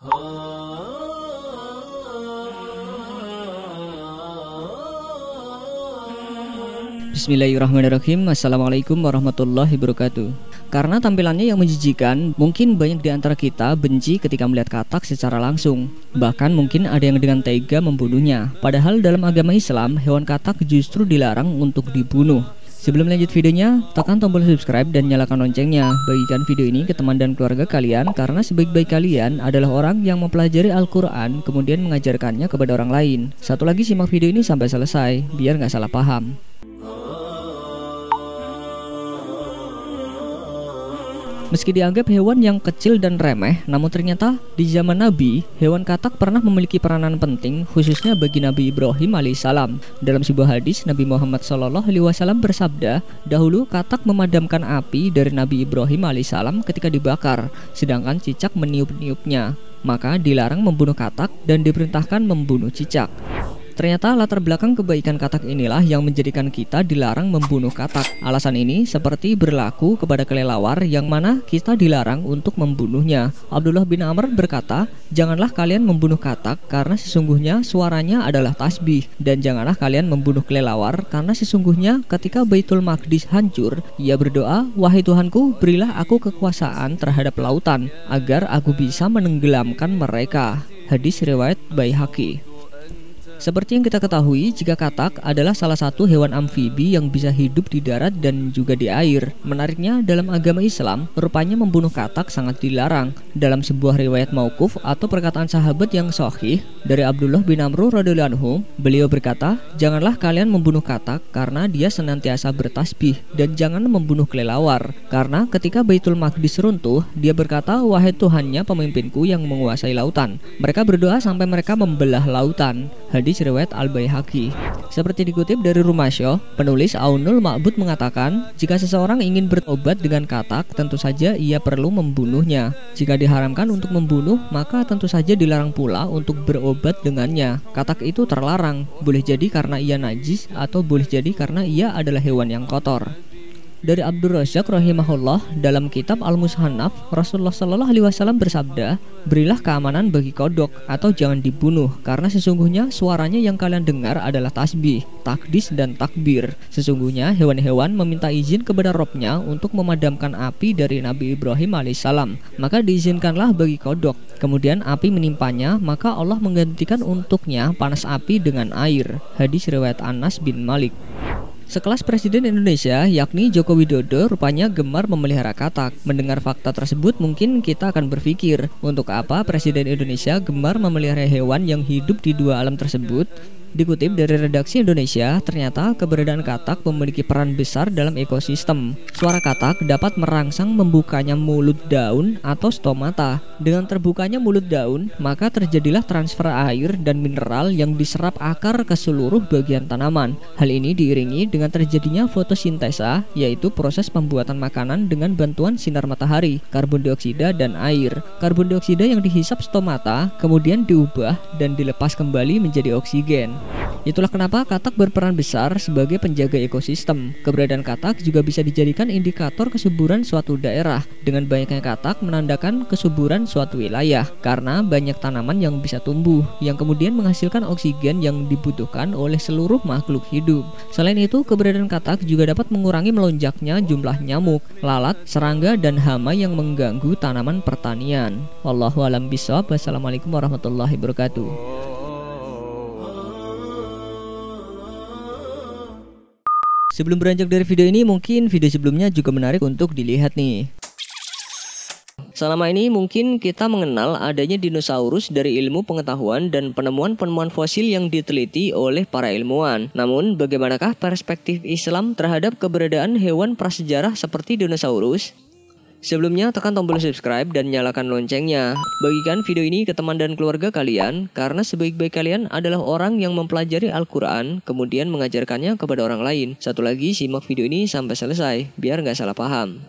Bismillahirrahmanirrahim. Assalamualaikum warahmatullahi wabarakatuh. Karena tampilannya yang menjijikan Mungkin banyak di antara kita benci ketika melihat katak secara langsung. Bahkan mungkin ada yang dengan tega membunuhnya. Padahal dalam agama Islam Hewan katak justru dilarang untuk dibunuh Sebelum lanjut videonya, tekan tombol subscribe dan nyalakan loncengnya. Bagikan video ini ke teman dan keluarga kalian karena sebaik-baik kalian adalah orang yang mempelajari Al-Quran kemudian mengajarkannya kepada orang lain. Satu lagi simak video ini sampai selesai, biar nggak salah paham. Meski dianggap hewan yang kecil dan remeh, namun ternyata di zaman Nabi, hewan katak pernah memiliki peranan penting khususnya bagi Nabi Ibrahim alaihissalam. Dalam sebuah hadis, Nabi Muhammad SAW bersabda, dahulu katak memadamkan api dari Nabi Ibrahim alaihissalam ketika dibakar, sedangkan cicak meniup-niupnya. Maka dilarang membunuh katak dan diperintahkan membunuh cicak. Ternyata latar belakang kebaikan katak inilah yang menjadikan kita dilarang membunuh katak. Alasan ini seperti berlaku kepada kelelawar yang mana kita dilarang untuk membunuhnya. Abdullah bin Amr berkata, "Janganlah kalian membunuh katak karena sesungguhnya suaranya adalah tasbih dan janganlah kalian membunuh kelelawar karena sesungguhnya ketika Baitul Maqdis hancur, ia berdoa, "Wahai Tuhanku, berilah aku kekuasaan terhadap lautan agar aku bisa menenggelamkan mereka." Hadis riwayat Baihaqi. Seperti yang kita ketahui, jika katak adalah salah satu hewan amfibi yang bisa hidup di darat dan juga di air. Menariknya, dalam agama Islam, rupanya membunuh katak sangat dilarang. Dalam sebuah riwayat maukuf atau perkataan sahabat yang sahih dari Abdullah bin Amr radhiyallahu anhu, beliau berkata, "Janganlah kalian membunuh katak karena dia senantiasa bertasbih dan jangan membunuh kelelawar karena ketika Baitul Maqdis runtuh, dia berkata, "Wahai Tuhannya pemimpinku yang menguasai lautan." Mereka berdoa sampai mereka membelah lautan. Hadis hadis riwayat Al-Baihaqi. Seperti dikutip dari Rumasyo, penulis Aunul Ma'bud mengatakan, jika seseorang ingin bertobat dengan katak, tentu saja ia perlu membunuhnya. Jika diharamkan untuk membunuh, maka tentu saja dilarang pula untuk berobat dengannya. Katak itu terlarang, boleh jadi karena ia najis atau boleh jadi karena ia adalah hewan yang kotor dari Abdul Razak rahimahullah dalam kitab Al-Mushannaf Rasulullah Shallallahu alaihi wasallam bersabda, "Berilah keamanan bagi kodok atau jangan dibunuh karena sesungguhnya suaranya yang kalian dengar adalah tasbih, takdis dan takbir. Sesungguhnya hewan-hewan meminta izin kepada Robnya untuk memadamkan api dari Nabi Ibrahim alaihissalam. Maka diizinkanlah bagi kodok. Kemudian api menimpanya, maka Allah menggantikan untuknya panas api dengan air." Hadis riwayat Anas bin Malik. Sekelas Presiden Indonesia, yakni Joko Widodo, rupanya gemar memelihara katak. Mendengar fakta tersebut, mungkin kita akan berpikir, untuk apa Presiden Indonesia gemar memelihara hewan yang hidup di dua alam tersebut? Dikutip dari redaksi Indonesia, ternyata keberadaan katak memiliki peran besar dalam ekosistem. Suara katak dapat merangsang membukanya mulut daun atau stomata. Dengan terbukanya mulut daun, maka terjadilah transfer air dan mineral yang diserap akar ke seluruh bagian tanaman. Hal ini diiringi dengan terjadinya fotosintesa, yaitu proses pembuatan makanan dengan bantuan sinar matahari, karbon dioksida, dan air. Karbon dioksida yang dihisap stomata kemudian diubah dan dilepas kembali menjadi oksigen. Itulah kenapa katak berperan besar sebagai penjaga ekosistem. Keberadaan katak juga bisa dijadikan indikator kesuburan suatu daerah. Dengan banyaknya katak menandakan kesuburan suatu wilayah karena banyak tanaman yang bisa tumbuh yang kemudian menghasilkan oksigen yang dibutuhkan oleh seluruh makhluk hidup. Selain itu, keberadaan katak juga dapat mengurangi melonjaknya jumlah nyamuk, lalat, serangga dan hama yang mengganggu tanaman pertanian. Wallahu alam bisawab. Wassalamualaikum warahmatullahi wabarakatuh. Sebelum beranjak dari video ini, mungkin video sebelumnya juga menarik untuk dilihat nih. Selama ini mungkin kita mengenal adanya dinosaurus dari ilmu pengetahuan dan penemuan-penemuan fosil yang diteliti oleh para ilmuwan. Namun, bagaimanakah perspektif Islam terhadap keberadaan hewan prasejarah seperti dinosaurus? Sebelumnya tekan tombol subscribe dan nyalakan loncengnya. Bagikan video ini ke teman dan keluarga kalian karena sebaik-baik kalian adalah orang yang mempelajari Al-Quran kemudian mengajarkannya kepada orang lain. Satu lagi simak video ini sampai selesai biar nggak salah paham.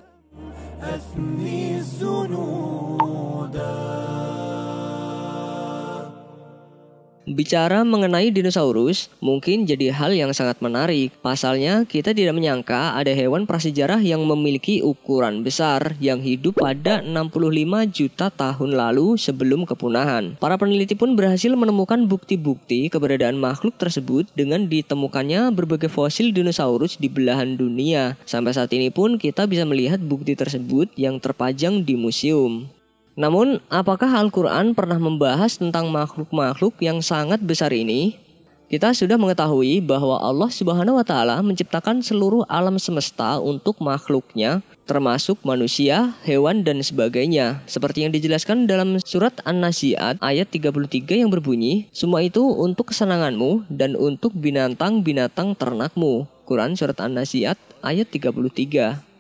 Bicara mengenai dinosaurus, mungkin jadi hal yang sangat menarik. Pasalnya, kita tidak menyangka ada hewan prasejarah yang memiliki ukuran besar yang hidup pada 65 juta tahun lalu sebelum kepunahan. Para peneliti pun berhasil menemukan bukti-bukti keberadaan makhluk tersebut dengan ditemukannya berbagai fosil dinosaurus di belahan dunia. Sampai saat ini pun kita bisa melihat bukti tersebut yang terpajang di museum. Namun, apakah Al-Quran pernah membahas tentang makhluk-makhluk yang sangat besar ini? Kita sudah mengetahui bahwa Allah Subhanahu wa Ta'ala menciptakan seluruh alam semesta untuk makhluknya, termasuk manusia, hewan, dan sebagainya. Seperti yang dijelaskan dalam surat An-Nasi'at ayat 33 yang berbunyi, Semua itu untuk kesenanganmu dan untuk binatang-binatang ternakmu. Quran Surat An-Nasi'at ayat 33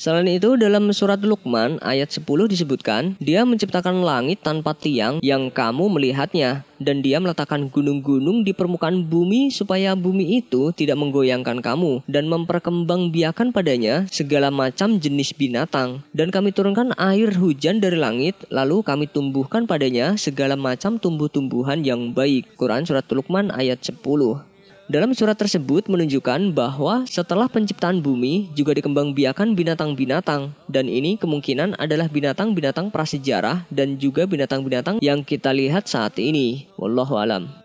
Selain itu, dalam surat Luqman ayat 10 disebutkan, dia menciptakan langit tanpa tiang yang kamu melihatnya, dan dia meletakkan gunung-gunung di permukaan bumi supaya bumi itu tidak menggoyangkan kamu, dan memperkembangbiakan padanya segala macam jenis binatang. Dan kami turunkan air hujan dari langit, lalu kami tumbuhkan padanya segala macam tumbuh-tumbuhan yang baik. Quran Surat Luqman ayat 10 dalam surat tersebut menunjukkan bahwa setelah penciptaan bumi juga dikembangbiakan binatang-binatang dan ini kemungkinan adalah binatang-binatang prasejarah dan juga binatang-binatang yang kita lihat saat ini. Wallahu alam.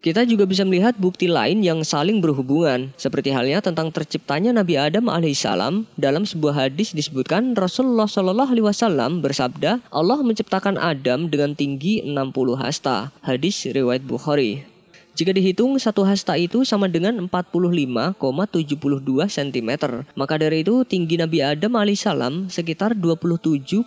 Kita juga bisa melihat bukti lain yang saling berhubungan, seperti halnya tentang terciptanya Nabi Adam alaihissalam. Dalam sebuah hadis disebutkan Rasulullah Shallallahu alaihi wasallam bersabda, Allah menciptakan Adam dengan tinggi 60 hasta. Hadis riwayat Bukhari. Jika dihitung satu hasta itu sama dengan 45,72 cm. Maka dari itu tinggi Nabi Adam alaihissalam sekitar 27,4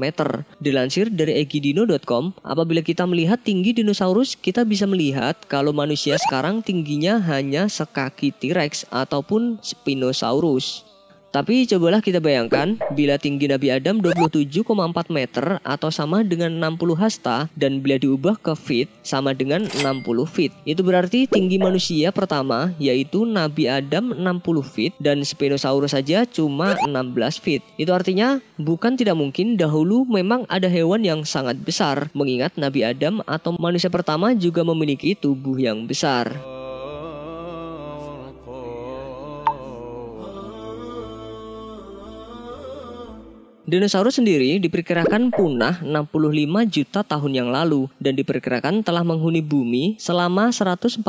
meter. Dilansir dari egidino.com, apabila kita melihat tinggi dinosaurus, kita bisa melihat kalau manusia sekarang tingginya hanya sekaki T-Rex ataupun Spinosaurus. Tapi cobalah kita bayangkan bila tinggi Nabi Adam 27,4 meter atau sama dengan 60 hasta dan bila diubah ke feet sama dengan 60 feet. Itu berarti tinggi manusia pertama yaitu Nabi Adam 60 feet dan Spinosaurus saja cuma 16 feet. Itu artinya bukan tidak mungkin dahulu memang ada hewan yang sangat besar mengingat Nabi Adam atau manusia pertama juga memiliki tubuh yang besar. Dinosaurus sendiri diperkirakan punah 65 juta tahun yang lalu dan diperkirakan telah menghuni bumi selama 145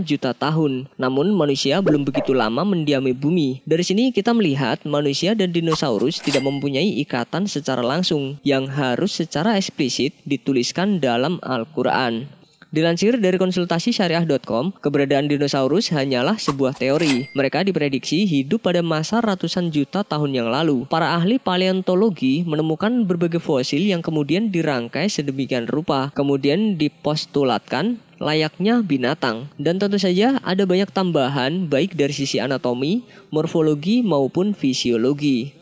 juta tahun. Namun manusia belum begitu lama mendiami bumi. Dari sini kita melihat manusia dan dinosaurus tidak mempunyai ikatan secara langsung yang harus secara eksplisit dituliskan dalam Al-Qur'an. Dilansir dari konsultasi syariah.com, keberadaan dinosaurus hanyalah sebuah teori. Mereka diprediksi hidup pada masa ratusan juta tahun yang lalu. Para ahli paleontologi menemukan berbagai fosil yang kemudian dirangkai sedemikian rupa, kemudian dipostulatkan layaknya binatang. Dan tentu saja ada banyak tambahan baik dari sisi anatomi, morfologi maupun fisiologi.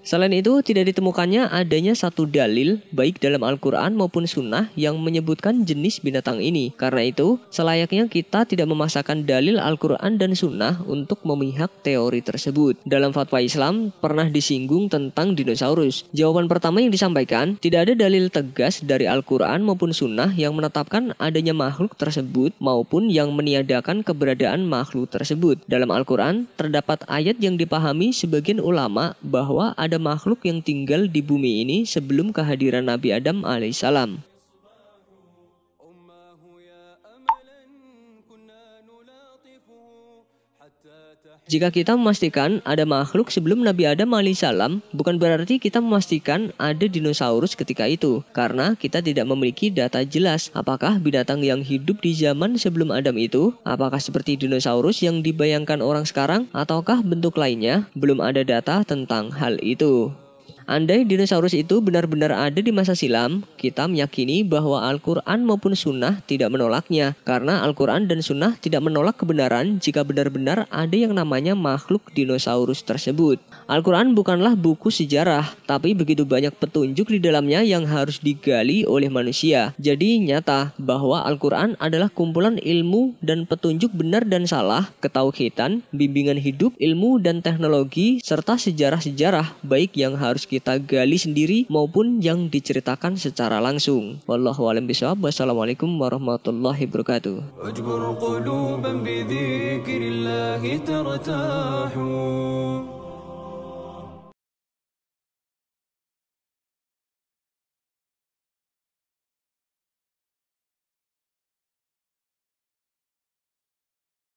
Selain itu, tidak ditemukannya adanya satu dalil, baik dalam Al-Quran maupun Sunnah, yang menyebutkan jenis binatang ini. Karena itu, selayaknya kita tidak memasakkan dalil Al-Quran dan Sunnah untuk memihak teori tersebut. Dalam fatwa Islam, pernah disinggung tentang dinosaurus. Jawaban pertama yang disampaikan, tidak ada dalil tegas dari Al-Quran maupun Sunnah yang menetapkan adanya makhluk tersebut maupun yang meniadakan keberadaan makhluk tersebut. Dalam Al-Quran, terdapat ayat yang dipahami sebagian ulama bahwa ada ada makhluk yang tinggal di bumi ini sebelum kehadiran Nabi Adam alaihissalam. Jika kita memastikan ada makhluk sebelum Nabi Adam alaihissalam, bukan berarti kita memastikan ada dinosaurus ketika itu, karena kita tidak memiliki data jelas apakah binatang yang hidup di zaman sebelum Adam itu, apakah seperti dinosaurus yang dibayangkan orang sekarang, ataukah bentuk lainnya, belum ada data tentang hal itu. Andai dinosaurus itu benar-benar ada di masa silam, kita meyakini bahwa Al-Quran maupun Sunnah tidak menolaknya. Karena Al-Quran dan Sunnah tidak menolak kebenaran jika benar-benar ada yang namanya makhluk dinosaurus tersebut. Al-Quran bukanlah buku sejarah, tapi begitu banyak petunjuk di dalamnya yang harus digali oleh manusia. Jadi nyata bahwa Al-Quran adalah kumpulan ilmu dan petunjuk benar dan salah, ketauhidan, bimbingan hidup, ilmu dan teknologi, serta sejarah-sejarah baik yang harus kita gali sendiri maupun yang diceritakan secara langsung. Wallahu a'lam bishawab. Wassalamualaikum warahmatullahi wabarakatuh.